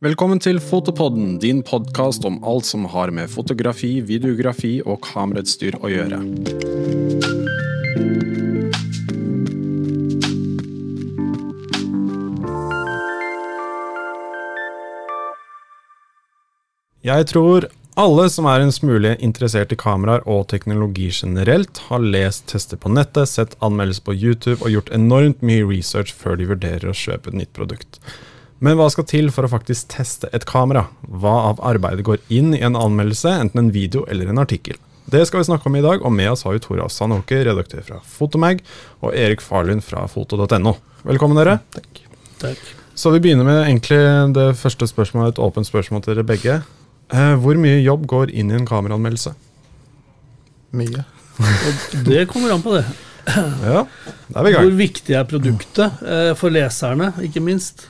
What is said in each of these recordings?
Velkommen til Fotopodden, din podkast om alt som har med fotografi, videografi og kamerautstyr å gjøre. Jeg tror alle som er en smule interessert i kameraer og teknologi generelt, har lest tester på nettet, sett anmeldelser på YouTube og gjort enormt mye research før de vurderer å kjøpe et nytt produkt. Men hva skal til for å faktisk teste et kamera? Hva av arbeidet går inn i en anmeldelse, enten en video eller en artikkel? Det skal vi snakke om i dag, og med oss har vi Tora Sandåker, redaktør fra Fotomag, og Erik Farlund fra foto.no. Velkommen, dere. Takk. Takk. Så vi begynner med egentlig det første spørsmålet, et åpent spørsmål til dere begge. Eh, hvor mye jobb går inn i en kameraanmeldelse? Mye. Og det kommer an på det. Ja, da er vi i gang. Hvor viktig er produktet eh, for leserne, ikke minst.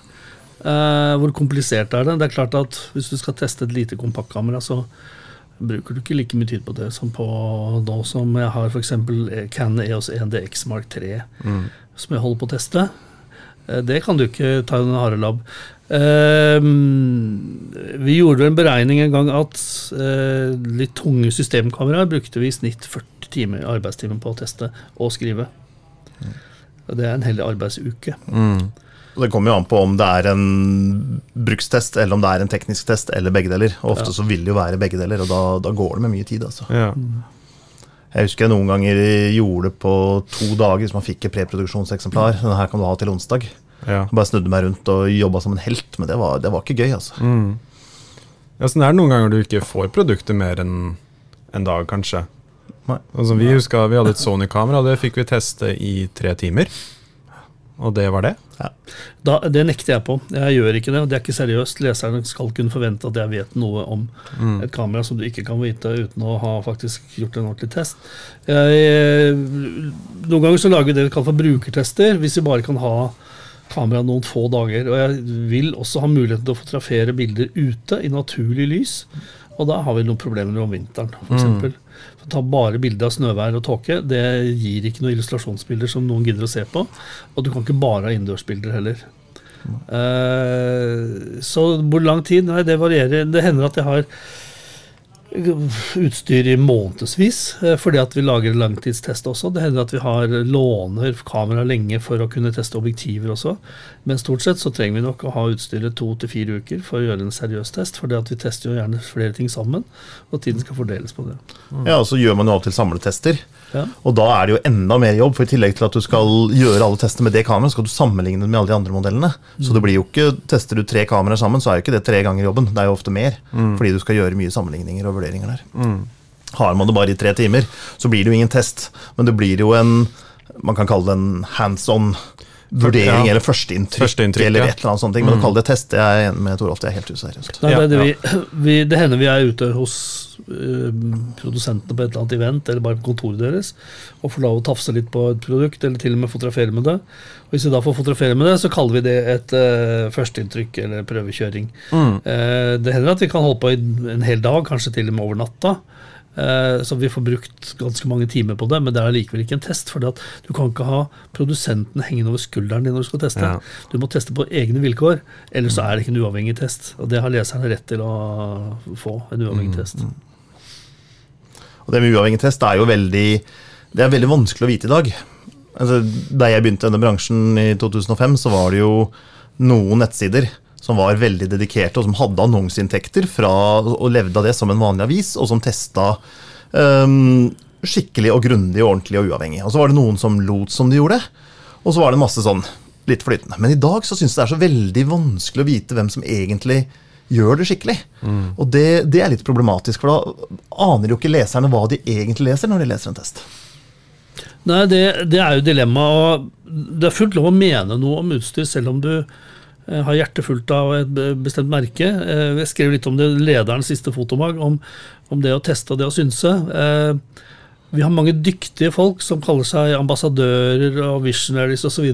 Eh, hvor komplisert er det? Det er klart at Hvis du skal teste et lite kompaktkamera, så bruker du ikke like mye tid på det som på nå som jeg har f.eks. Canon EOS 1DX Mark 3, Mm. som jeg holder på å teste. Uh, Det kan du ikke ta i en harelab. Uh, vi gjorde en beregning en gang at litt tunge systemkameraer brukte vi i snitt 40 timer arbeidstimer på å teste og skrive. Og Det er en hel arbeidsuke. Mm. Det kommer jo an på om det er en brukstest, eller om det er en teknisk test, eller begge deler. Og ofte Ja. så vil det jo være begge deler, og da, da går det med mye tid. altså. Ja. Jeg husker jeg noen ganger gjorde det på to dager, hvis man fikk et preproduksjonseksemplar. Denne her kan du ha til onsdag. Ja. Bare snudde meg rundt og jobba som en helt, men det var, det var ikke gøy. altså. Mm. Ja, sånn er det noen ganger du ikke får produktet mer enn en dag, kanskje. Altså, vi husker vi hadde et Sony-kamera, det fikk vi teste i tre timer. Og det var det. Da, det nekter jeg på. Jeg gjør ikke det. Det er ikke seriøst. Leserne skal kunne forvente at jeg vet noe om Mm. et kamera som du ikke kan vite uten å ha faktisk gjort en ordentlig test. Jeg, noen ganger så lager vi det vi kaller for brukertester, hvis vi bare kan ha kamera noen få dager. Og jeg vil også ha muligheten til å fotografere bilder ute i naturlig lys. Og da har vi noen problemer om vinteren, f.eks. Mm. Ta bare bilde av snøvær og tåke. Det gir ikke noen illustrasjonsbilder som noen gidder å se på. Og du kan ikke bare ha innendørsbilder heller. Eh, så hvor lang tid? Nei, det varierer. Det hender at jeg har utstyr i månedsvis, eh, fordi at vi lager langtidstest også. Det hender at vi har låner kamera lenge for å kunne teste objektiver også. Men stort sett så trenger vi nok å ha utstyret to til fire uker for å gjøre en seriøs test. For vi tester jo gjerne flere ting sammen, og tiden skal fordeles på det. Ja, og Så gjør man jo av og til samletester. Ja. Og da er det jo enda mer jobb, for i tillegg til at du skal gjøre alle testene med det kameraet, skal du sammenligne det med alle de andre modellene. Så det blir jo ikke, tester du tre kameraer sammen, så er jo ikke det tre ganger jobben. Det er jo ofte mer, fordi du skal gjøre mye sammenligninger og vurderinger der. Har man det bare i tre timer, så blir det jo ingen test. Men det blir jo en man kan kalle det en hands on vurdering Ja. eller førsteinntrykk. Førsteinntrykk, eller ja. et eller annet sånt. Men å kalle det test, det er jeg enig med Torolf, det er helt useriøst. Nei, det, det, vi, vi, det hender vi er ute hos eh, produsentene på et eller annet event, eller bare på kontoret deres, og får lov å tafse litt på et produkt, eller til og med fotografere med det. Og Hvis vi da får fotografere med det, så kaller vi det et uh, førsteinntrykk eller prøvekjøring. Eh, det hender at vi kan holde på i en hel dag, kanskje til og med over natta. Eh, Så vi får brukt ganske mange timer på det, men det er likevel ikke en test. For du kan ikke ha produsenten hengende over skulderen din når du skal teste. Ja. Du må teste på egne vilkår, ellers så er det ikke en uavhengig test. Og det har leserne rett til å få, en uavhengig test. Og det med uavhengig test er jo veldig Det er veldig vanskelig å vite i dag. Altså, da jeg begynte i denne bransjen i 2005, så var det jo noen nettsider som var veldig dedikerte, og som hadde annonseinntekter fra og levde av det som en vanlig avis, og som testa um, skikkelig og grundig og ordentlig og uavhengig. Og så var det noen som lot som de gjorde og så var det masse sånn litt flytende. Men i dag så syns jeg det er så veldig vanskelig å vite hvem som egentlig gjør det skikkelig. Og det, det er litt problematisk, for da aner jo ikke leserne hva de egentlig leser når de leser en test. Nei, det, det er jo dilemmaet. Det er fullt lov å mene noe om utstyr, selv om du har hjertet fullt av et bestemt merke. Eh, Jeg skrev litt om det i lederens siste fotomag, om, om det å teste og det å synse. Eh, Vi har mange dyktige folk som kaller seg ambassadører og visionaries osv.,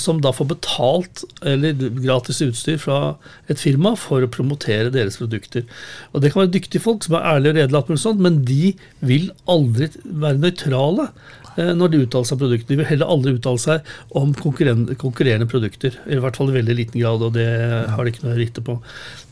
som da får betalt eller gratis utstyr fra et firma for å promotere deres produkter. Og Det kan være dyktige folk som er ærlige og redelige, men de vil aldri være nøytrale eh, når de uttaler seg om produkter. De vil heller aldri uttale seg om konkurrerende, produkter. I hvert fall i veldig liten grad, og det har de ikke noe å rite på.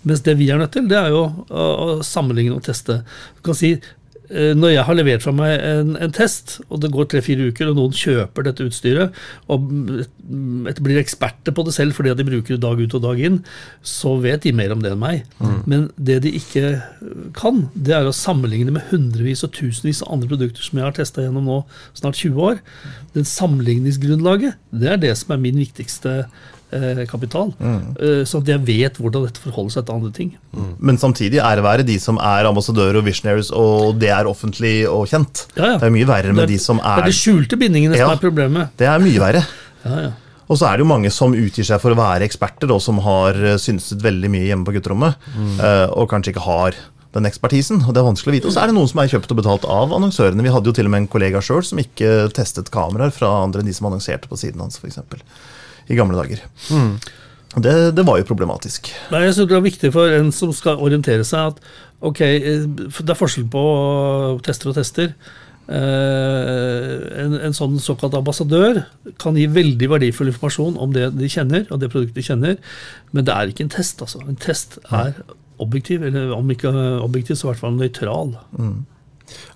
Mens det vi er nødt til, det er jo å sammenligne og teste. Du kan si Eh, når jeg har levert fra meg en, en test, og det går tre-fire uker, og noen kjøper dette utstyret og blir eksperter på det selv fordi de bruker det dag ut og dag inn, så vet de mer om det enn meg. Mm. Men det de ikke kan, det er å sammenligne med hundrevis og tusenvis av andre produkter som jeg har testa gjennom nå snart 20 år. Den sammenligningsgrunnlaget, det er det som er min viktigste Eh, kapital. Mm. Eh, så at jeg vet hvordan dette forholder seg til andre ting. Mm. Men samtidig ære være de som er ambassadører og visionaries, og det er offentlig og kjent. Ja, ja. Det er mye verre med er, de som er Det er de skjulte bindingene ja, som er problemet. Det er mye verre. Og så er det jo mange som utgir seg for å være eksperter, og som har eh, synset veldig mye hjemme på gutterommet, mm. og kanskje ikke har den ekspertisen. og Det er vanskelig å vite. Og så er det noen som er kjøpt og betalt av annonsørene. Vi hadde jo til og med en kollega sjøl som ikke testet kameraer fra andre enn de som annonserte på siden hans, f.eks i gamle dager. Mm. Det, det, var jo problematisk. Men jeg synes Det er viktig for en som skal orientere seg, at ok, eh, det er forskjell på tester og tester. Eh, en, en, sånn såkalt ambassadør kan gi veldig verdifull informasjon om det de kjenner, og det produktet de kjenner, men det er ikke en test. altså. En test er objektiv, eller om ikke objektiv, så i hvert fall nøytral. Mm.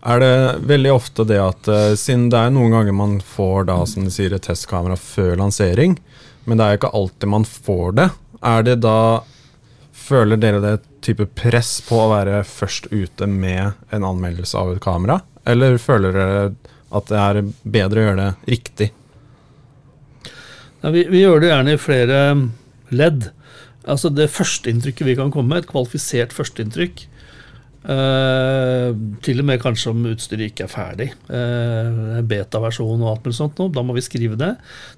Er det veldig ofte det at uh, siden det er noen ganger man får da, som de sier, et testkamera før lansering, men det er jo ikke alltid man får det, er det da Føler dere det type press på å være først ute med en anmeldelse av et kamera? Eller føler dere at det er bedre å gjøre det riktig? Ja, vi, vi, gjør det gjerne i flere ledd. Altså Det førsteinntrykket vi kan komme med, et kvalifisert førsteinntrykk, Uh, til og med kanskje om utstyret ikke er ferdig. Uh, Beta-versjon og alt mulig sånt. Nå. Da må vi skrive det.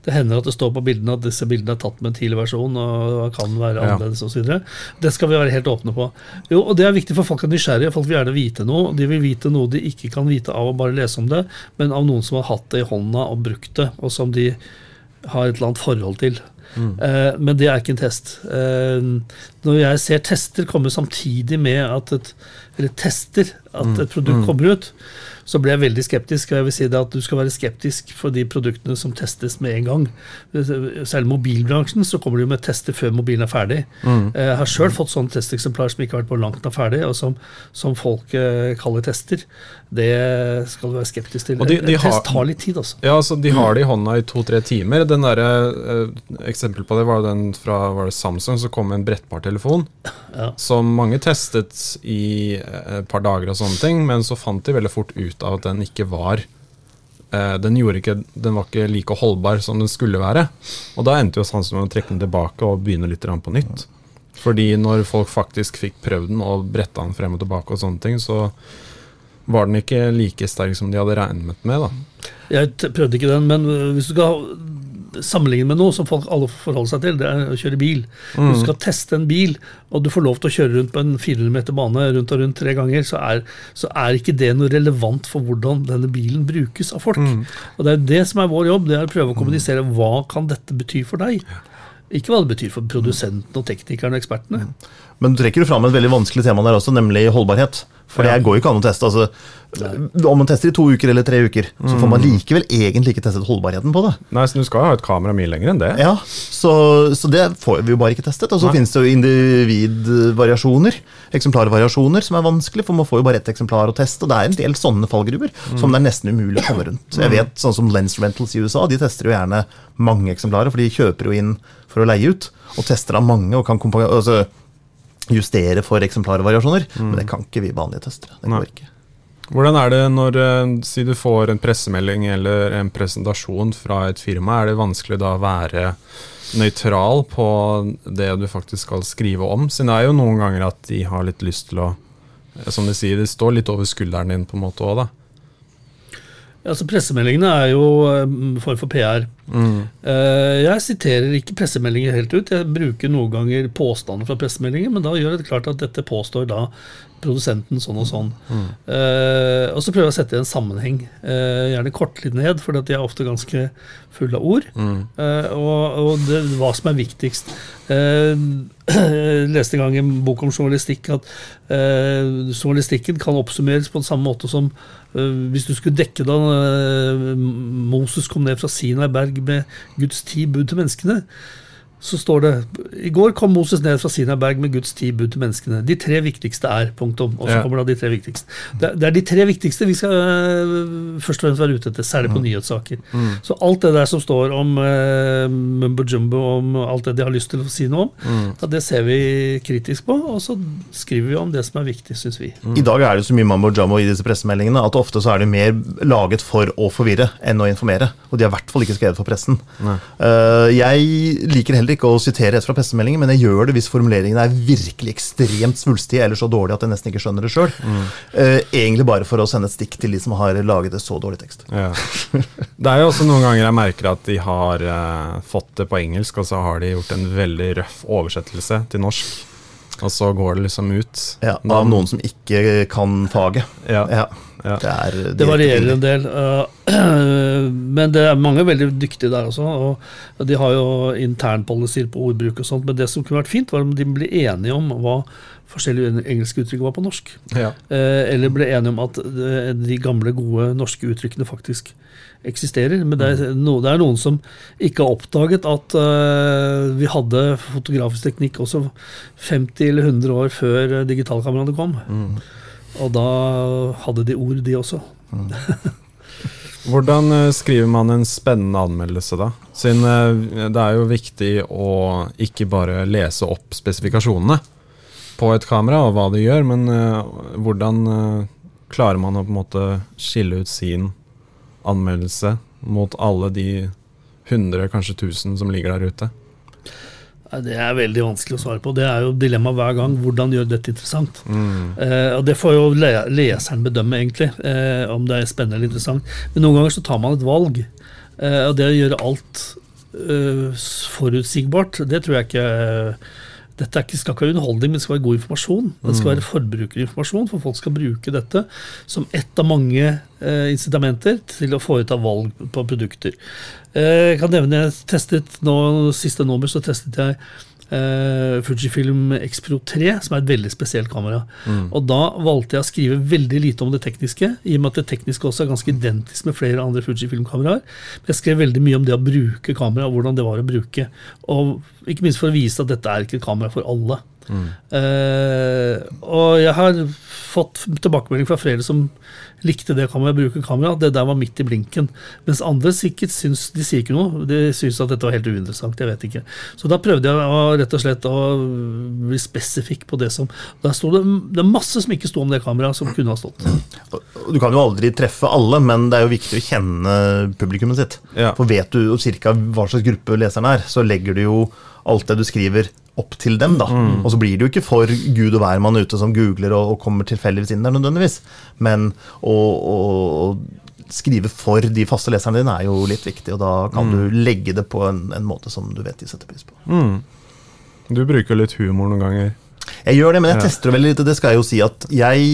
Det hender at det står på bildene at disse bildene er tatt med en tidlig versjon og kan være annerledes ja. så videre Det skal vi være helt åpne på. Jo, og Det er viktig for folk er nysgjerrige. Folk vil gjerne vite noe. De vil vite noe de ikke kan vite av å bare lese om det, men av noen som har hatt det i hånda og brukt det, og som de har et eller annet forhold til. Mm. Uh, men det er ikke en test. når jeg ser tester komme samtidig med at et eller tester at et produkt mm. kommer ut, så ble jeg veldig skeptisk. og jeg vil si det at Du skal være skeptisk for de produktene som testes med en gang. Selv mobilbransjen så kommer de med tester før mobilen er ferdig. Mm. Jeg har sjøl fått sånne testeksemplar som ikke har vært på langt av ferdig, og som, som folk eh, kaller tester. Det skal du være skeptisk til. De, de en test tar litt tid, altså. Ja, altså De har det i hånda i to-tre timer. Den der, eh, Eksempel på det var den fra var det Samsung som kom med en brettbar telefon. Ja. Som mange testet i eh, et par dager, og sånne ting, men så fant de veldig fort ut ut av at den ikke var eh, den, ikke, den, var ikke like holdbar som den skulle være. Og da endte jo Sansen med å trekke den tilbake og begynne litt på nytt. Fordi når folk faktisk fikk prøvd den og bretta den frem og tilbake, og sånne ting, så var den ikke like sterk som de hadde regnet med. da. Jeg prøvde ikke den, men hvis du skal sammenligne med noe som folk alle forholder seg til, det er å kjøre bil. Mm. Du skal teste en bil, og du får lov til å kjøre rundt på en 400 meter bane rundt og rundt tre ganger, så er, så er ikke det noe relevant for hvordan denne bilen brukes av folk. Mm. Og Det er det som er vår jobb, det er å prøve å kommunisere hva kan dette bety for deg. Ikke hva det betyr for produsenten og teknikerne og ekspertene. Men du trekker jo fram et veldig vanskelig tema der også, nemlig holdbarhet. For det går jo ikke an å teste. Altså, om man tester i to uker eller tre uker, så får man mm. likevel egentlig ikke testet holdbarheten på det. Nei, så Du skal ha et kamera mye lenger enn det. Ja, Så, så det får vi jo bare ikke testet. Og så finnes det jo individvariasjoner, eksemplarvariasjoner, som er vanskelig, for man får jo bare ett eksemplar å teste. Og det er en del sånne fallgruver mm. som det er nesten umulig å komme rundt. Jeg mm. vet sånn som Lens Rentals i USA, de tester jo gjerne mange eksemplarer, for de kjøper jo inn for å leie ut, og tester av mange og kan altså, justere for eksemplarvariasjoner. Mm. Men det kan ikke vi vanlige testere. Det går ikke. Hvordan er det når eh, si du får en pressemelding eller en presentasjon fra et firma, er det vanskelig da å være nøytral på det du faktisk skal skrive om? Siden det er jo noen ganger at de har litt lyst til å Som de sier, det står litt over skulderen din på en måte òg, da. Altså Pressemeldingene er jo en form for PR. Mm. jeg siterer ikke pressemeldinger helt ut. Jeg bruker noen ganger påstander fra pressemeldinger, men da gjør det klart at dette påstår da produsenten sånn og sånn. Eh, og så prøver jeg å sette i en sammenheng. Uh, gjerne korte litt ned, for de er ofte ganske fulle av ord. Eh, og og det, hva som er viktigst. Jeg leste en gang en bok om journalistikk at journalistikken kan oppsummeres på den samme måte som hvis du skulle dekke da Moses kom ned fra Sinai berg med Guds ti bud til menneskene. Så står det I går kom Moses ned fra Sinaberg med Guds ti bud til menneskene. De tre viktigste er punktum. Og så Ja. kommer da de tre viktigste. Det, det er de tre viktigste vi skal øh, først og fremst være ute etter, særlig på nyhetssaker. Så alt det der som står om uh, mumbo jumbo, om alt det de har lyst til å si noe om, ja, det ser vi kritisk på, og så skriver vi om det som er viktig, syns vi. I dag er det så mye mumbo jumbo i disse pressemeldingene at ofte så er det mer laget for å forvirre enn å informere. Og de er i hvert fall ikke skrevet for pressen. Uh, jeg liker heller ikke å sitere rett fra pressemeldingen, men jeg gjør det hvis formuleringene er virkelig ekstremt svulstige eller så dårlige at jeg nesten ikke skjønner det sjøl. egentlig bare for å sende et stikk til de som har laget det så dårlig tekst. Ja. Det er jo også noen ganger jeg merker at de har eh, fått det på engelsk, og så har de gjort en veldig røff oversettelse til norsk. Og så går det liksom ut. Ja, av noen som ikke kan faget. Ja. Ja, Ja. Det, er Det varierer en del. øh, men det er mange veldig dyktige der også. Og de har jo internpolicyer på ordbruk og sånt. Men det som kunne vært fint, var om de ble enige om hva forskjellige engelske uttrykk var på norsk. Ja. Eh, Eller ble enige om at eh, de gamle, gode norske uttrykkene faktisk eksisterer. Men det er, no, det er noen som ikke har oppdaget at uh, vi hadde fotografisk teknikk også 50 eller 100 år før eh, digitalkameraene kom. Og da hadde de ord, de også. Hvordan eh, skriver man en spennende anmeldelse, da? Siden eh, det er jo viktig å ikke bare lese opp spesifikasjonene på et kamera og hva det gjør, men eh, hvordan klarer man å på en måte skille ut sin anmeldelse mot alle de 100, kanskje tusen som ligger der ute? Det er veldig vanskelig å svare på. Det er jo dilemmaet hver gang. Hvordan gjøre dette interessant? Eh, og Det får jo le leseren bedømme, egentlig, eh, om det er spennende eller interessant. Men noen ganger så tar man et valg. Eh, og det å gjøre alt eh, forutsigbart, det tror jeg ikke dette er ikke, skal ikke være underholdning, men det skal være god informasjon. Det skal være forbrukerinformasjon, for folk skal bruke dette som ett av mange eh, incitamenter til å foreta valg på produkter. Eh, jeg kan nevne jeg testet nå, Siste nummer så testet jeg eh, Fujifilm X-Pro 3, som er et veldig spesielt kamera. Og da valgte jeg å skrive veldig lite om det tekniske, i og med at det tekniske også er ganske identisk med flere andre Fujifilm-kameraer. Men jeg skrev veldig mye om det å bruke kamera, og hvordan det var å bruke. Og ikke minst for å vise at dette er ikke et kamera for alle. Eh, og jeg har fått tilbakemelding fra flere som likte det kameraet, bruke kamera. Det der var midt i blinken. Mens andre sikkert syns De sier ikke noe. De syns at dette var helt uinteressant. Jeg vet ikke. Så da prøvde jeg å, rett og slett å bli spesifikk på det som Der sto det, det er masse som ikke sto om det kameraet, som kunne ha stått. Du kan jo aldri treffe alle, men det er jo viktig å kjenne publikummet sitt. Ja. For vet du jo cirka hva slags gruppe leseren er, så legger du jo alt det du skriver opp til dem. da. Og så blir det jo ikke for gud og hvermann ute som googler og, og kommer tilfeldigvis inn der nødvendigvis. Men å skrive for de faste leserne dine er jo litt viktig, og da kan du legge det på en, en måte som du vet de setter pris på. Mm. Du bruker litt humor noen ganger. Jeg gjør det, men jeg Ja. tester det veldig lite. Det skal jeg jo si at jeg,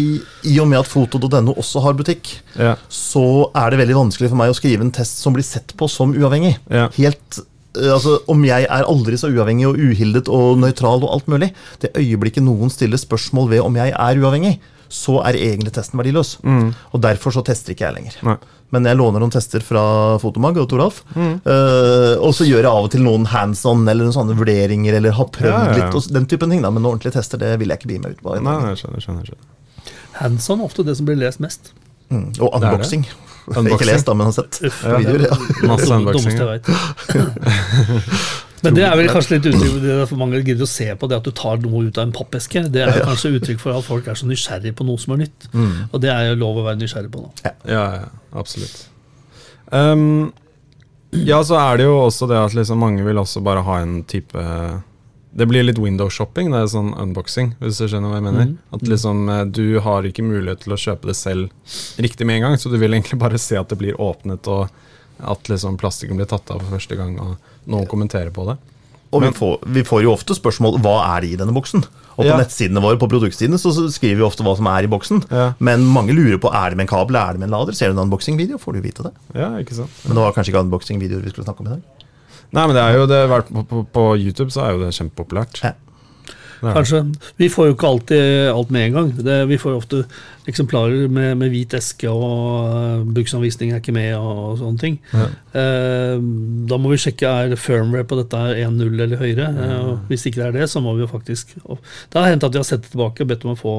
i og med at foto.no også har butikk, Ja. så er det veldig vanskelig for meg å skrive en test som blir sett på som uavhengig. Ja. Helt, eh, altså Om jeg er aldri så uavhengig og uhildet og nøytral og alt mulig, det øyeblikket noen stiller spørsmål ved om jeg er uavhengig, så er egentlig testen verdiløs. Og derfor så tester ikke jeg lenger. Nei. Men jeg låner noen tester fra Fotomag og Toralf. eh, og så gjør jeg av og til noen hands on eller noen sånne vurderinger, eller har prøvd Ja, ja, ja. litt, og den typen ting. da, Men ordentlige tester det vil jeg ikke bli med ut på. Nei, nei, jeg skjønner, skjønner, skjønner. Hands on er ofte det som blir lest mest. Mm, og unboxing. Unboxing. Ikke lest, da, men har sett Uff, videoer. Ja. Masse unboxing. vet. Men det er vel kanskje litt uttrykk det er for mange gidder å se på det at du tar noe ut av en pappeske. Det er kanskje uttrykk for at folk er så nysgjerrig på noe som er nytt. Og det er jo lov å være nysgjerrig på nå. Ja, ja, absolutt. Um, ja, så er det jo også det at liksom mange vil også bare ha en type Det blir litt window shopping, det er sånn unboxing, hvis du skjønner hva jeg mener. At liksom eh, du har ikke mulighet til å kjøpe det selv riktig med en gang, så du vil egentlig bare se at det blir åpnet og At liksom plastikken blir tatt av for første gang, og noen kommenterer på det. Og Men- vi, får, vi får jo ofte spørsmål hva er det i denne boksen. Og på Ja. nettsidene våre på produktsidene så skriver vi ofte hva som er i boksen. Ja. Men mange lurer på er det med en kabel, er det med en lader. Ser du en unboxing-video, får du vite det. Ja, ikke sant? Men det var kanskje ikke unboxing-videoer vi skulle snakke om i dag. Nei, men det er jo det, på, på, på YouTube så er jo det kjempepopulært. Ja. Det. Kanskje. Vi får jo ikke alltid alt med en gang. Det, vi får ofte eksemplarer med, med hvit eske, og uh, bruksanvisning er ikke med, og, sånne ting. Ja. Eh, da må vi sjekke er firmware på dette er 1.0 eller høyere. Eh, hvis ikke det er det, så må vi jo faktisk Det har hendt at vi har sett det tilbake og bedt om å få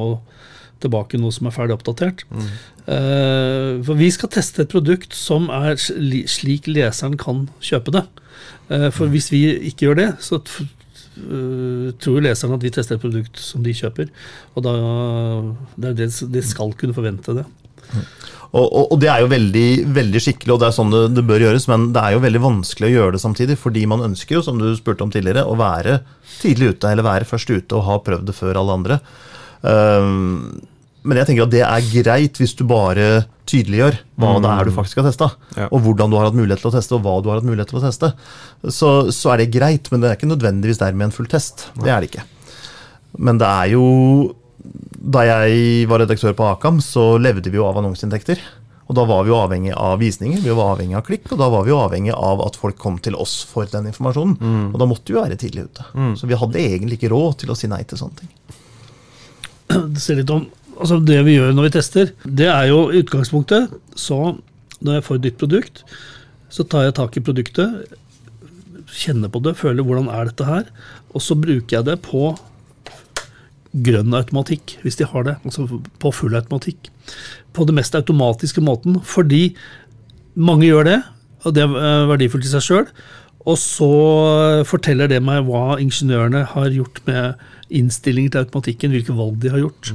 tilbake noe som er ferdig oppdatert. Eh, for vi skal teste et produkt som er sli- slik leseren kan kjøpe det. Eh, for hvis vi ikke gjør det, så tror leserne at vi tester et produkt som de kjøper. Og da det er det, de skal kunne forvente det. Og, og, og det er jo veldig, veldig skikkelig, og det er sånn det, det bør gjøres, men det er jo veldig vanskelig å gjøre det samtidig, fordi man ønsker jo, som du spurte om tidligere, å være tidlig ute, eller være først ute og ha prøvd det før alle andre. Um, men jeg tenker at det er greit hvis du bare tydeliggjør hva det er du faktisk har testa, Ja. og hvordan du har hatt mulighet til å teste, og hva du har hatt mulighet til å teste. Så, så er det greit, men det er ikke nødvendigvis dermed en full test. Det er det ikke. Men det er jo Da jeg var redaktør på Akam, så levde vi jo av annonseinntekter. Og da var vi jo avhengig av visninger, vi var avhengig av klikk, og da var vi jo avhengig av at folk kom til oss for den informasjonen. Og da måtte vi jo være tidlig ute. Så vi hadde egentlig ikke råd til å si nei til sånne ting. Det ser litt om altså Det vi gjør når vi tester, det er jo i utgangspunktet Så når jeg får et nytt produkt, så tar jeg tak i produktet, kjenner på det, føler hvordan er dette her, og så bruker jeg det på grønn automatikk, hvis de har det. Altså på full automatikk. På det mest automatiske måten, fordi mange gjør det, og det er verdifullt i seg sjøl. Og så forteller det meg hva ingeniørene har gjort med innstillinger til automatikken, hvilke valg de har gjort.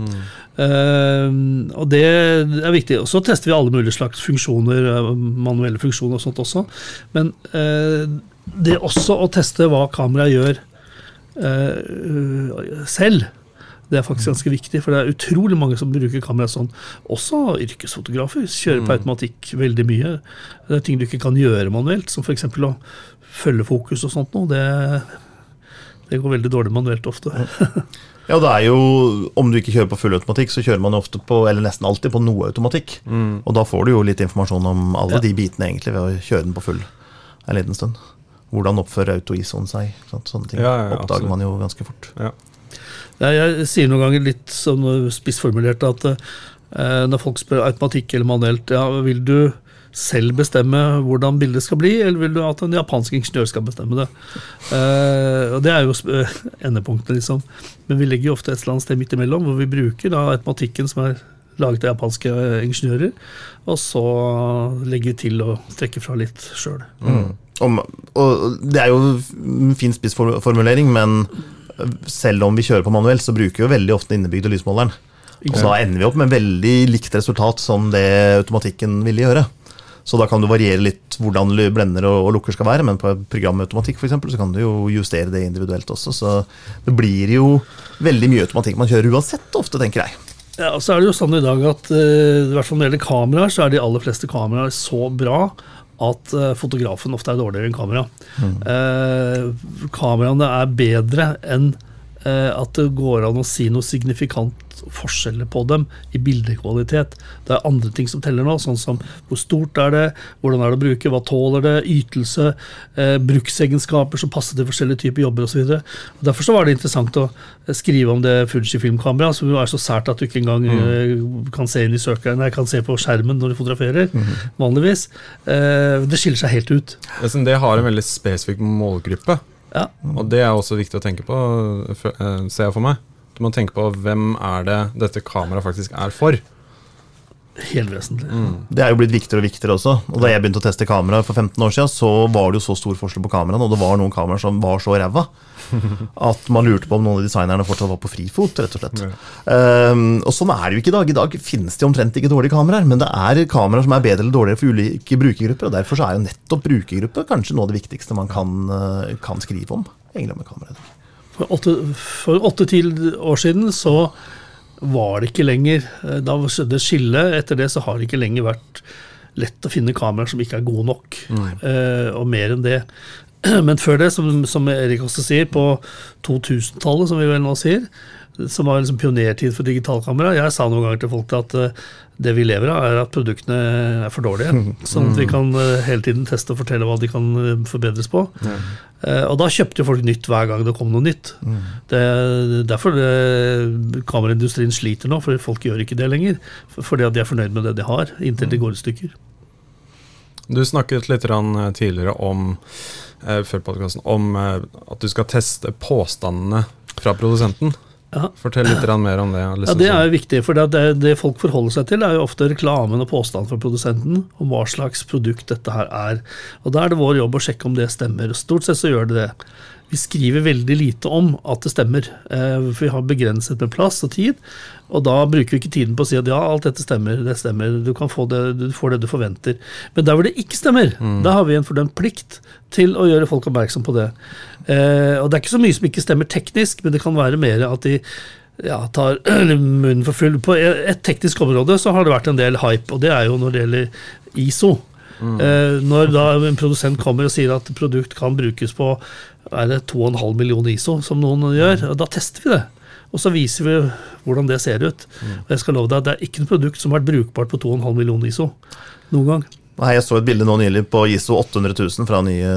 Eh, og det er viktig. Og så tester vi alle mulige slags funksjoner, eh, manuelle funksjoner og sånt også. Men uh, det også å teste hva kameraet gjør uh, selv, det er faktisk ganske viktig, for det er utrolig mange som bruker kamera sånn. Også yrkesfotografer kjører på automatikk veldig mye. Det er ting du ikke kan gjøre manuelt, som f.eks. å følge fokus og sånt noe. Det, det går veldig dårlig manuelt ofte. Ja, det er jo, Om du ikke kjører på full automatikk, så kjører man jo ofte på, eller nesten alltid på noe automatikk. Og da får du jo litt informasjon om alle Ja. de bitene egentlig ved å kjøre den på full en liten stund. Hvordan oppfører auto-ISO-en seg? Sant? Sånne ting Ja, ja, oppdager absolutt. man jo ganske fort. Jeg sier noen ganger litt sånn spissformulert at eh, når folk spør automatikk eller manuelt, ja, vil du selv bestemme hvordan bildet skal bli, eller vil du at en japansk ingeniør skal bestemme det? Eh, og Det er jo endepunktet, liksom. Men vi legger jo ofte et eller annet sted midt imellom, hvor vi bruker da automatikken som er laget av japanske eh, ingeniører, og så legger vi til og trekker fra litt sjøl. Mm. og det er jo en fin spissformulering, men selv om vi kjører på manuell, så bruker vi jo veldig ofte den innebygde lysmåleren. Og da ender vi opp med veldig likt resultat som det automatikken ville gjøre. Så da kan du variere litt hvordan blender og, og lukker skal være, men på et program med automatikk for eksempel, så kan du jo justere det individuelt også. Så det blir jo veldig mye automatikk man kjører uansett, ofte, tenker jeg. Ja, og så er det jo sånn i dag at eh, i hvert fall når det gjelder kameraer, så er de aller fleste kameraer så bra at eh, fotografen ofte er dårligere enn kamera. Eh, kameraene er bedre enn at det går an å si noe signifikant forskjeller på dem i bildekvalitet. Det er andre ting som teller nå, sånn som hvor stort er det, hvordan er det å bruke, hva tåler det, ytelse, eh, bruksegenskaper som passer til forskjellige typer jobber osv. Derfor så var det interessant å eh, skrive om det Fuji-filmkameraet, som jo er så sært at du ikke engang mm. kan se inn i søkeren, nei, kan se på skjermen når du fotograferer, vanligvis. Eh, det skiller seg helt ut. Det har en veldig spesifikk målgruppe. Ja. Og det er også viktig å tenke på, eh, ser jeg for meg. Du må tenke på hvem er det dette kameraet faktisk er for. Helt vesentlig. Det er jo blitt viktigere og viktigere også. Og Da jeg begynte å teste kamera for 15 år siden, så var det jo så stor forskjell på kameraene, og det var noen kameraer som var så ræva at man lurte på om noen av designerne fortsatt var på frifot, rett og slett. Um, og sånn er det jo ikke i dag. I dag finnes det omtrent ikke dårlige kameraer, men det er kameraer som er bedre eller dårligere for ulike brukergrupper, og derfor så er jo nettopp brukergruppe kanskje noe av det viktigste man kan, eh, kan skrive om. egentlig om et kamera i dag. For åtte- For åtte-ti år siden så var det ikke lenger eh, Da skjedde skillet. Etter det så har det ikke lenger vært lett å finne kameraer som ikke er gode nok, uh, og mer enn det. Men før det, som, som Erik også sier, på 2000-tallet, som vi vel nå sier, som var liksom pionertid for digitalkamera. Jeg sa noen ganger til folk at uh, det vi lever av, er at produktene er for dårlige. Sånn at vi kan uh, hele tiden teste og fortelle hva de kan uh, forbedres på. Ja. og da kjøpte jo folk nytt hver gang det kom noe nytt. Mm. Det er derfor det, kameraindustrien sliter nå, for folk gjør ikke det lenger. Fordi at de er fornøyd med det de har, inntil de går i stykker. Du snakket litt tidligere om før podcasten, om at du skal teste påstandene fra produsenten. Ja. Fortell litt mer om det. Ja, Det er jo viktig, for det, det, folk forholder seg til, er jo ofte reklamen og påstanden fra produsenten om hva slags produkt dette her er. Og Da er det vår jobb å sjekke om det stemmer. Stort sett så gjør det det. Vi skriver veldig lite om at det stemmer, eh, for vi har begrenset med plass og tid. Og da bruker vi ikke tiden på å si at ja, alt dette stemmer, det stemmer, du kan få det, du får det du forventer. Men der hvor det ikke stemmer, mm. da har vi en fordømt plikt til å gjøre folk oppmerksom på det. Eh, og det er ikke så mye som ikke stemmer teknisk, men det kan være mer at de ja, tar munnen for full. På et teknisk område så har det vært en del hype, og det er jo når det gjelder ISO. Mm. Eh, når da en produsent kommer og sier at produkt kan brukes på er det 2,5 millioner ISO, som noen gjør, mm. da tester vi det. Og så viser vi hvordan det ser ut. Mm. Og jeg skal love deg, at Det er ikke noe produkt som har vært brukbart på 2,5 millioner ISO noen gang. Nei, Jeg så et bilde nå nylig på ISO 800 000 fra nye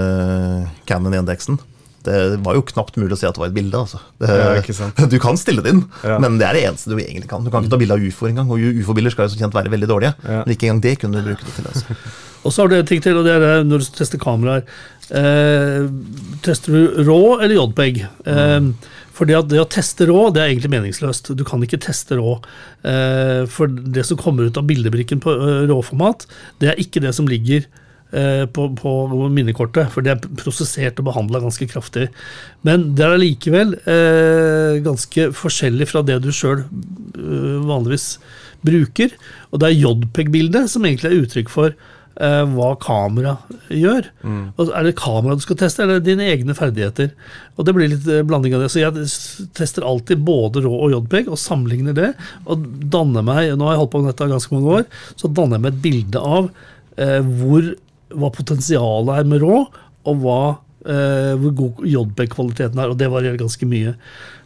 Canon-indeksen. Det var jo knapt mulig å si at det var et bilde. Altså. Det, ja, du kan stille det inn, ja. men det er det eneste du egentlig kan. Du kan ikke ta bilde av ufo engang, og ufo-bilder skal jo så kjent være veldig dårlige. Ja. Men ikke engang det kunne du bruke det til. Altså. og så har du en ting til, og det er eh, når du tester kameraer. Eh, tester du rå eller JPEG? Eh, mm. For det, det, å teste rå, det er egentlig meningsløst. Du kan ikke teste rå. Eh, for det som kommer ut av bildebrikken på uh, råformat, det er ikke det som ligger Eh, på, på, minnekortet, for det er prosessert og behandla ganske kraftig. Men det er allikevel eh, ganske forskjellig fra det du sjøl eh, vanligvis bruker. Og det er JPEG-bildet som egentlig er uttrykk for eh, hva kamera gjør. Mm. Og er det kamera du skal teste, eller dine egne ferdigheter? Og det blir litt eh, blanding av det. Så jeg tester alltid både rå og JPEG og sammenligner det. Og danner meg, nå har jeg holdt på med dette ganske mange år, så danner jeg meg et bilde av eh, hvor hva potensialet er med rå, og hva, eh, hvor god JB-kvaliteten er. Og det varierer ganske mye.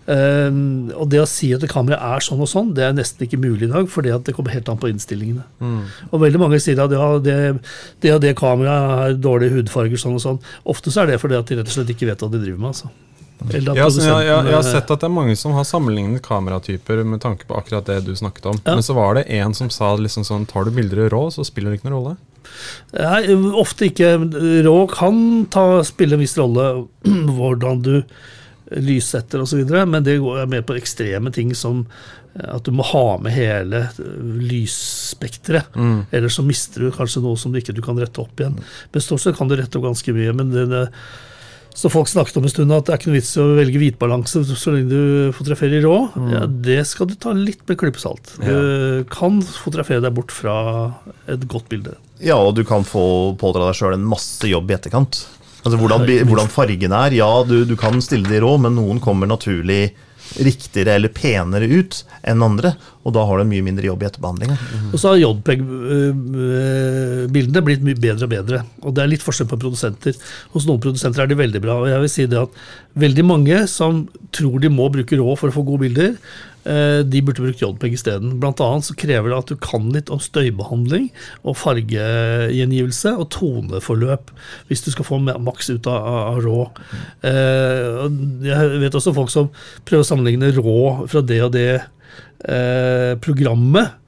Um, og det å si at kameraet er sånn og sånn, det er nesten ikke mulig i dag, for det kommer helt an på innstillingene. Mm. Og veldig mange sier at ja, det, det og det kameraet har dårlige hudfarger, sånn og sånn. Ofte så er det fordi at de rett og slett ikke vet hva de driver med. altså. Ja, jeg, jeg, jeg, har sett at det er mange som har sammenlignet kameratyper med tanke på akkurat det du snakket om. Ja. Men så var det en som sa liksom sånn Tar du bilder i rå, så spiller det ikke noen rolle. Nei, ofte ikke. Rå kan ta, spille en viss rolle hvordan du lyssetter osv., men det går mer på ekstreme ting som eh, at du må ha med hele lysspekteret. Mm. Ellers så mister du kanskje noe som du ikke du kan rette opp igjen. Men stort sett kan du rette opp ganske mye. men det, det så folk snakket om en stund at det er ikke noe vits i å velge hvitbalanse så lenge du fotograferer rå. Mm. Ja, det skal du ta litt med klype salt. Du ja. kan fotografere deg bort fra et godt bilde. Ja, og du kan få pådra deg sjøl en masse jobb i etterkant. Altså Hvordan, hvordan fargen er. Ja, du, du kan stille det i råd, men noen kommer naturlig riktigere eller penere ut enn andre. Og da har du mye mindre jobb i etterbehandlinga. Mm. Og så har JPEG-bildene blitt mye bedre og bedre. Og det er litt forskjell på produsenter. Hos noen produsenter er de veldig bra. Og jeg vil si det at veldig mange som tror de må bruke rå for å få gode bilder, Eh, de burde brukt JPEG isteden. Blant annet så krever det at du kan litt om støybehandling og fargegjengivelse og toneforløp hvis du skal få maks ut av, av rå. Eh, jeg vet også folk som prøver å sammenligne rå fra det og det eh, programmet.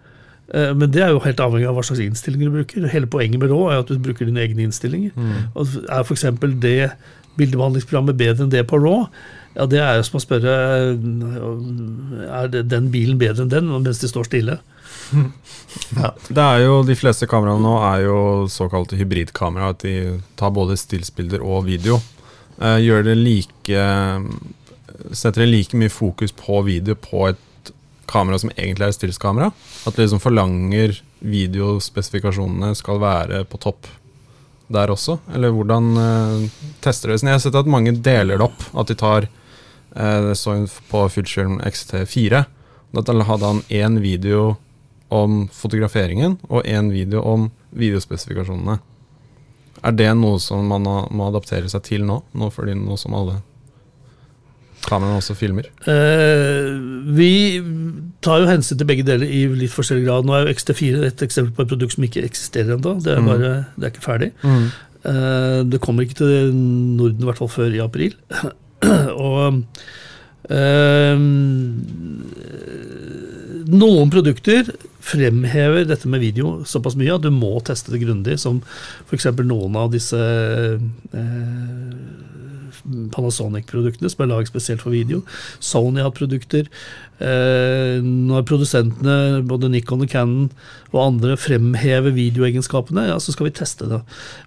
Men det er jo helt avhengig av hva slags innstillinger du bruker. Hele poenget med rå er at du bruker dine egne innstillinger. Mm. Og er f.eks. det bildebehandlingsprogrammet bedre enn det på raw? Ja, Det er jo som å spørre er den bilen bedre enn den mens de står stille. Ja. Det er jo, De fleste kameraene nå er jo såkalte hybridkamera. At de tar både stillsbilder og video. Eh, gjør det like Setter det like mye fokus på video på et kamera som egentlig er et stillskamera? At det liksom forlanger videospesifikasjonene skal være på topp der også? Eller hvordan eh, tester det? Jeg har sett at mange deler det opp. At de tar det så på Fullskjerm XT4. Da hadde han én video om fotograferingen og én video om videospesifikasjonene. Er det noe som man må adaptere seg til nå, nå fordi nå som alle kameraene også filmer? Eh, vi tar jo hensyn til begge deler i litt forskjellig grad. Nå er jo XT4 et eksempel på et produkt som ikke eksisterer ennå. Det, Mm. det er ikke ferdig. Eh, det kommer ikke til Norden i hvert fall før i april. Og øh, noen produkter fremhever dette med video såpass mye at du må teste det grundig, som f.eks. noen av disse eh, Panasonic-produktene som er laget spesielt for video. Sony har produkter. Eh, når produsentene, både Nikon og Canon og andre, fremhever videoegenskapene, ja, så skal vi teste det.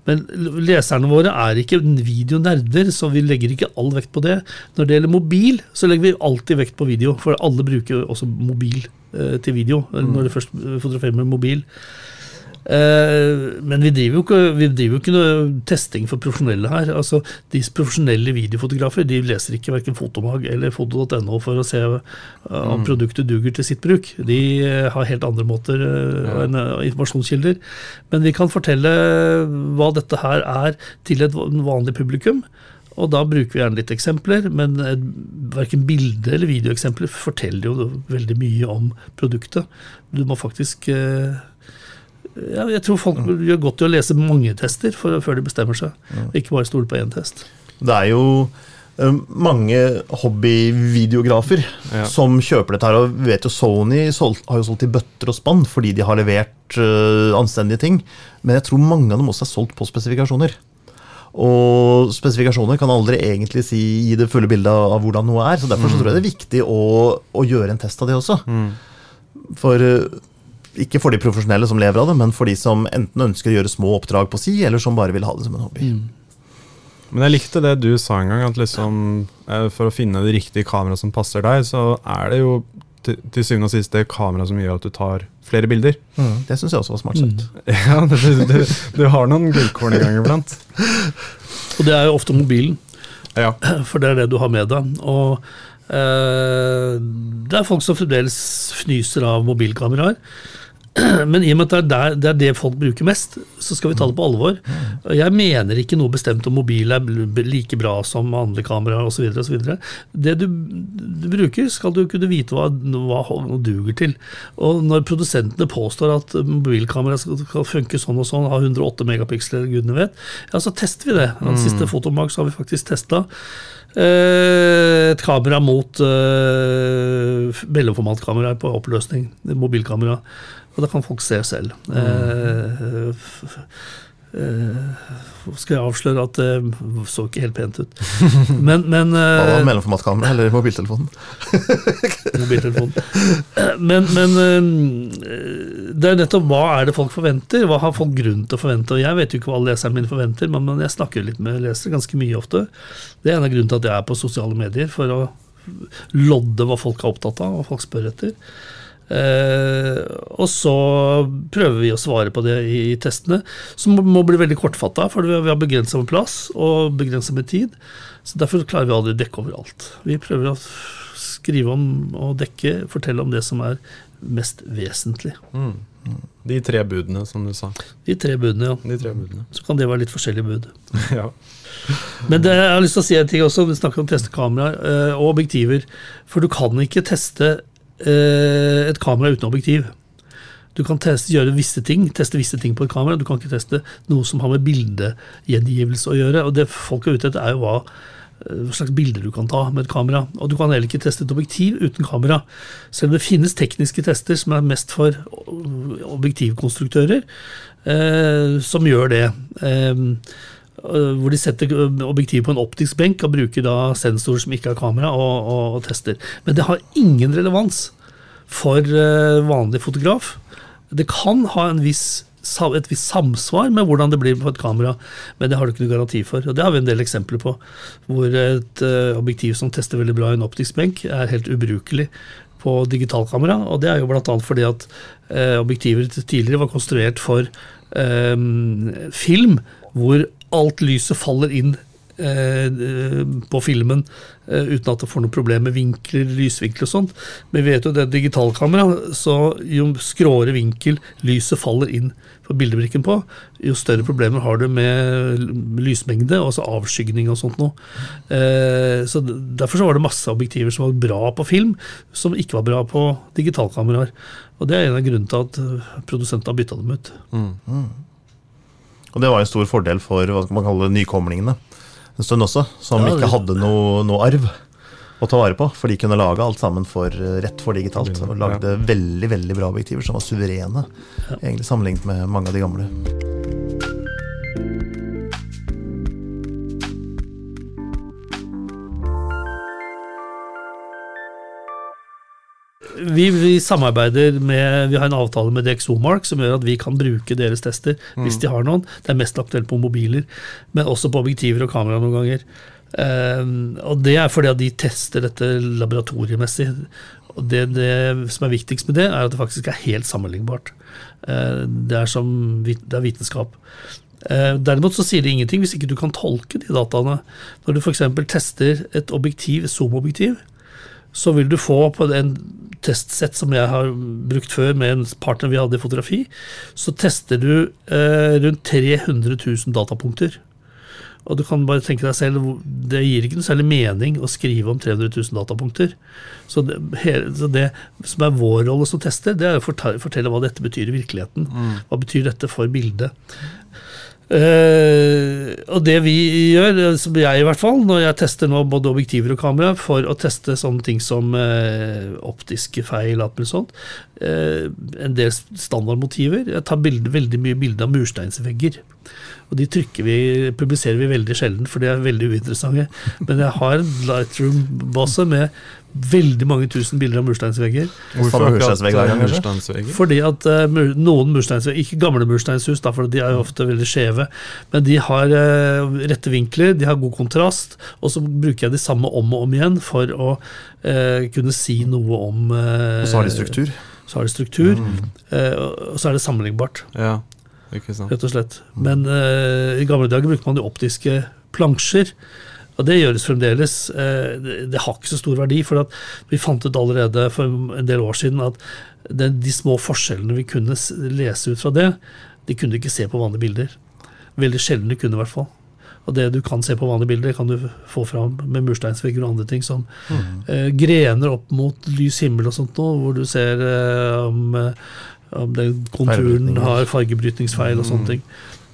Men leserne våre er ikke videonerder, så vi legger ikke all vekt på det. Når det gjelder mobil, så legger vi alltid vekt på video, for alle bruker også mobil eh, til video når de først fotograferer med mobil. Eh, men vi driver, jo ikke, vi driver jo ikke noe testing for profesjonelle her. Altså, De profesjonelle videofotografer de leser ikke verken Fotomag eller foto.no for å se eh, om produktet duger til sitt bruk. De eh, har helt andre måter enn informasjonskilder. Men vi kan fortelle hva dette her er til et vanlig publikum. Og da bruker vi gjerne litt eksempler, men verken bilde- eller videoeksempler forteller jo veldig mye om produktet. Du må faktisk eh, ja, Jeg tror folk gjør godt i å lese mange tester for, før de bestemmer seg. Ikke bare stole på én test. Det er jo eh, mange hobbyvideografer Ja. som kjøper dette her. Og vi vet jo Sony har jo solgt i bøtter og spann fordi de har levert uh, anstendige ting. Men jeg tror mange av dem også er solgt på spesifikasjoner. Og spesifikasjoner kan aldri egentlig si, gi det fulle bildet av hvordan noe er. så Derfor så tror jeg det er viktig å, å gjøre en test av det også. For eh, Ikke for de profesjonelle som lever av det, men for de som enten ønsker å gjøre små oppdrag på si, eller som bare vil ha det som en hobby. Men jeg likte det du sa en gang, at liksom eh, for å finne det riktige kameraet som passer deg, så er det jo til, til syvende og sist det kameraet som gjør at du tar flere bilder. Det syns jeg også var smart sett. Ja, du, du, Du har noen gullkorn en gang iblant. Og det er jo ofte mobilen, Ja. for det er det du har med deg. Og eh, det er folk som fremdeles fnyser av mobilkameraer. Men i og med at det er, der, det er det folk bruker mest, så skal vi ta det på alvor. Jeg mener ikke noe bestemt om mobil er like bra som andre kameraer osv. Det du, du bruker, skal du kunne vite hva, hva duger til. Og når produsentene påstår at mobilkamera skal, skal funke sånn og sånn, ha 108 megapiksler, gudene vet, ja, så tester vi det. Den siste Fotomag så har vi faktisk testa. Eh, et kamera mot uh, mellomformatkameraer på oppløsning. Mobilkamera. Og da kan folk se selv. Mm. f- eh, skal jeg avsløre at det så ikke helt pent ut. Men, men Hva var eh, mellomformatkamera eller mobiltelefonen? mobiltelefon. Men, men eh, det er nettopp hva er det folk forventer? Hva har folk grunn til å forvente? Og Jeg vet jo ikke hva alle leserne mine forventer, men men jeg snakker litt med lesere ganske mye ofte. Det er en av grunnene til at jeg er på sosiale medier, for å lodde hva folk er opptatt av, hva folk spør etter. Eh, og så prøver vi å svare på det i, i testene, som må, må bli veldig kortfatta, for vi har, begrensa med plass og begrensa med tid. Så Derfor klarer vi aldri å dekke overalt. Vi prøver å skrive om og dekke, fortelle om det som er mest vesentlig. De tre budene, som du sa. De tre budene, ja. De tre budene. Så kan det være litt forskjellige bud. ja. Men det, jeg har lyst til å si en ting også, vi snakker om testekameraer eh, og objektiver. For du kan ikke teste et kamera uten objektiv. Du kan teste, gjøre visse ting, teste visse ting på et kamera. Du kan ikke teste noe som har med bildegjengivelse å gjøre. Og det folk er ute etter, er jo hva, eh, hva slags bilder du kan ta med et kamera. Og du kan heller ikke teste et objektiv uten kamera. Selv om det finnes tekniske tester som er mest for objektivkonstruktører, eh, som gjør det. Eh, hvor de setter objektivet på en optisk benk og bruker da sensorer som ikke har kamera, og, og, og tester. Men det har ingen relevans for eh, vanlig fotograf. Det kan ha viss, et visst samsvar med hvordan det blir på et kamera, men det har du ikke noe garanti for. Og Det har vi en del eksempler på, hvor et objektiv som tester veldig bra i en optisk benk, er helt ubrukelig på digitalkamera. Og det er jo bl.a. fordi at eh, objektiver tidligere var konstruert for eh, film, hvor alt lyset faller inn eh, på filmen eh, uten at det får noe problem med vinkler, lysvinkler og sånt. Men vi vet jo det er digitalkamera, så jo skråere vinkel lyset faller inn på bildebrikken på, jo større problemer har du med lysmengde, altså avskygning og sånt noe. Eh, så Derfor så var det masse objektiver som var bra på film, som ikke var bra på digitalkameraer. Og det er en av grunnene til at produsentene har bytta dem ut. Og det var en stor fordel for hva skal man kalle det, nykomlingene en stund også, som Ja, ikke hadde noe, noe arv å ta vare på. For de kunne lage alt sammen for eh, rett for digitalt. Og lagde veldig veldig bra objektiver som var suverene, egentlig sammenlignet med mange av de gamle. Vi, vi samarbeider med Vi har en avtale med DxOMark som gjør at vi kan bruke deres tester hvis de har noen. Det er mest aktuelt på mobiler, men også på objektiver og kamera noen ganger. Ehm, og det er fordi at de tester dette laboratoriemessig. Og det, det som er viktigst med det, er at det faktisk er helt sammenlignbart. Uh, det, er som, det er vitenskap. Uh, Derimot så sier det ingenting hvis ikke du kan tolke de dataene. Når du f.eks. tester et objektiv, zoom-objektiv, så vil du få på en testsett som jeg har brukt før med en partner vi hadde i fotografi, så tester du eh, rundt 300 000 datapunkter. Og du kan bare tenke deg selv, det gir ikke noe særlig mening å skrive om 300 000 datapunkter. Så det, så det som er vår rolle som tester, det er å fortelle, fortelle hva dette betyr i virkeligheten. Hva betyr dette for bildet? Eh, og det vi gjør, som jeg i hvert fall, når jeg tester nå både objektiver og kamera, for å teste sånne ting som uh, optiske feil, alt sånt, uh, en del standardmotiver Jeg tar bilder, veldig mye bilder av mursteinsvegger. Og de trykker vi, publiserer vi veldig sjelden, for de er veldig uinteressante. Men jeg har en Lightroom-base med veldig mange tusen bilder av mursteinsvegger. Hvorfor mursteinsvegg hver gang, eh, mursteinsvegger? Fordi at uh, mur, noen mursteinsvegger, ikke gamle mursteinshus, da, for de er jo ofte veldig skjeve, men de har uh, rette vinkler, de har god kontrast, og så bruker jeg de samme om og om igjen for å uh, kunne si noe om Og så har de struktur. Så har de struktur, eh, og så er det sammenlignbart, Ja. Rett og slett. Men uh, i gamle dager brukte man jo optiske plansjer. Og det gjøres fremdeles. Eh, det, har ikke så stor verdi, for at vi fant ut allerede for en del år siden at de små forskjellene vi kunne lese ut fra det, de kunne du ikke se på vanlige bilder. Veldig sjelden du kunne, i hvert fall. Og det du kan se på vanlige bilder, kan du få fram med mursteinsvegger og andre ting som eh, grener opp mot lys himmel og sånt noe, hvor du ser eh, om, eh, om den konturen har fargebrytningsfeil og sånne ting.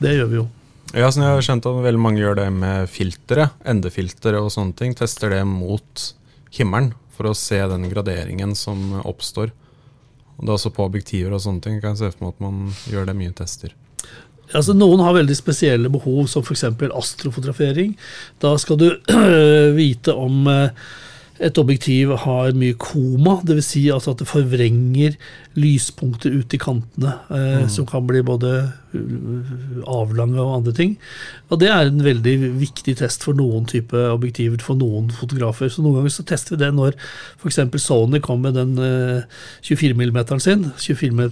Det gjør vi jo. Ja, sånn jeg har skjønt at veldig mange gjør det med filtre, endefiltre og sånne ting. Tester det mot himmelen for å se den graderingen som oppstår. Og det er også på objektiver og sånne ting. Kan jeg se for meg at man gjør det mye tester. Altså, noen har veldig spesielle behov, som f.eks. astrofotografering. Da skal du vite om eh, et objektiv har mye koma, dvs. Si altså at det forvrenger lyspunkter ut i kantene, eh, som kan bli både uh, avlange og andre ting. Og det er en veldig viktig test for noen type objektiver for noen fotografer. Så noen ganger så tester vi det når f.eks. Sony kom med den eh, 24 mm sin, 24 mm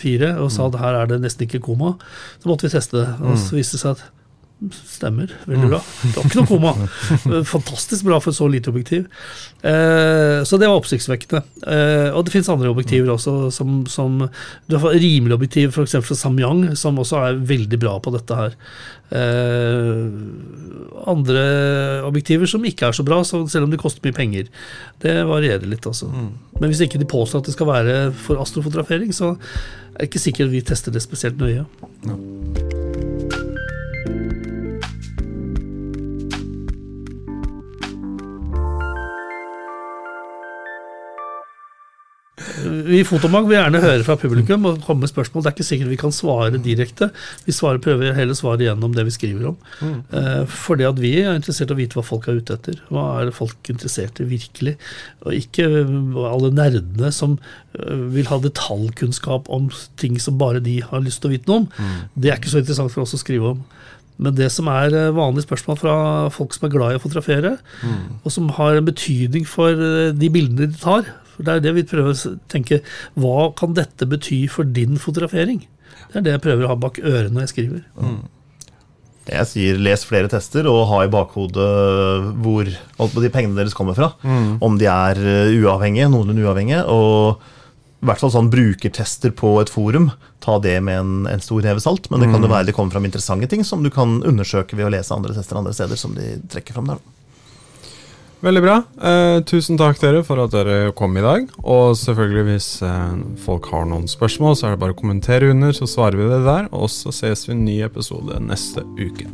1.4, og sa at her er det nesten ikke koma. Så måtte vi teste det, og så viste det seg at Stemmer. Veldig bra. Det var ikke noe koma. Fantastisk bra for så lite objektiv. Eh, så det var oppsiktsvekkende. Eh, og det finnes andre objektiver også, som, som Du har rimelig objektiv f.eks. fra Samyang, som også er veldig bra på dette her. Eh, andre objektiver som ikke er så bra, selv om de koster mye penger. Det varierer litt, altså. Men hvis ikke de påstår at det skal være for astrofotografering, så er det ikke sikkert vi tester det spesielt nøye. Vi i Fotomag vil gjerne høre fra publikum og komme med spørsmål. Det er ikke sikkert vi kan svare direkte. Vi svarer, prøver heller svare gjennom det vi skriver om. Eh, fordi at vi er interessert i å vite hva folk er ute etter. Hva er folk interessert i virkelig? Og ikke eh, alle nerdene som eh, vil ha detaljkunnskap om ting som bare de har lyst til å vite noe om. Det er ikke så interessant for oss å skrive om. Men det som er eh, vanlige spørsmål fra folk som er glad i å fotografere, og som har en betydning for de bildene de tar for Det er det vi prøver å tenke. Hva kan dette bety for din fotografering? Det er det jeg prøver å ha bak ørene når jeg skriver. Jeg sier les flere tester og ha i bakhodet hvor alt på de pengene deres kommer fra. Om de er eh, uavhengige, noenlunde uavhengige. Og i hvert fall sånn brukertester på et forum. Ta det med en, en stor neve salt. Men det kan jo være det kommer fram interessante ting som du kan undersøke ved å lese andre tester andre steder. som de trekker fram der. Veldig bra. Eh, tusen takk dere for at dere kom i dag. Og selvfølgelig, hvis eh, folk har noen spørsmål, så er det bare å kommentere under, så svarer vi det der. Og så ses vi i en ny episode neste uke.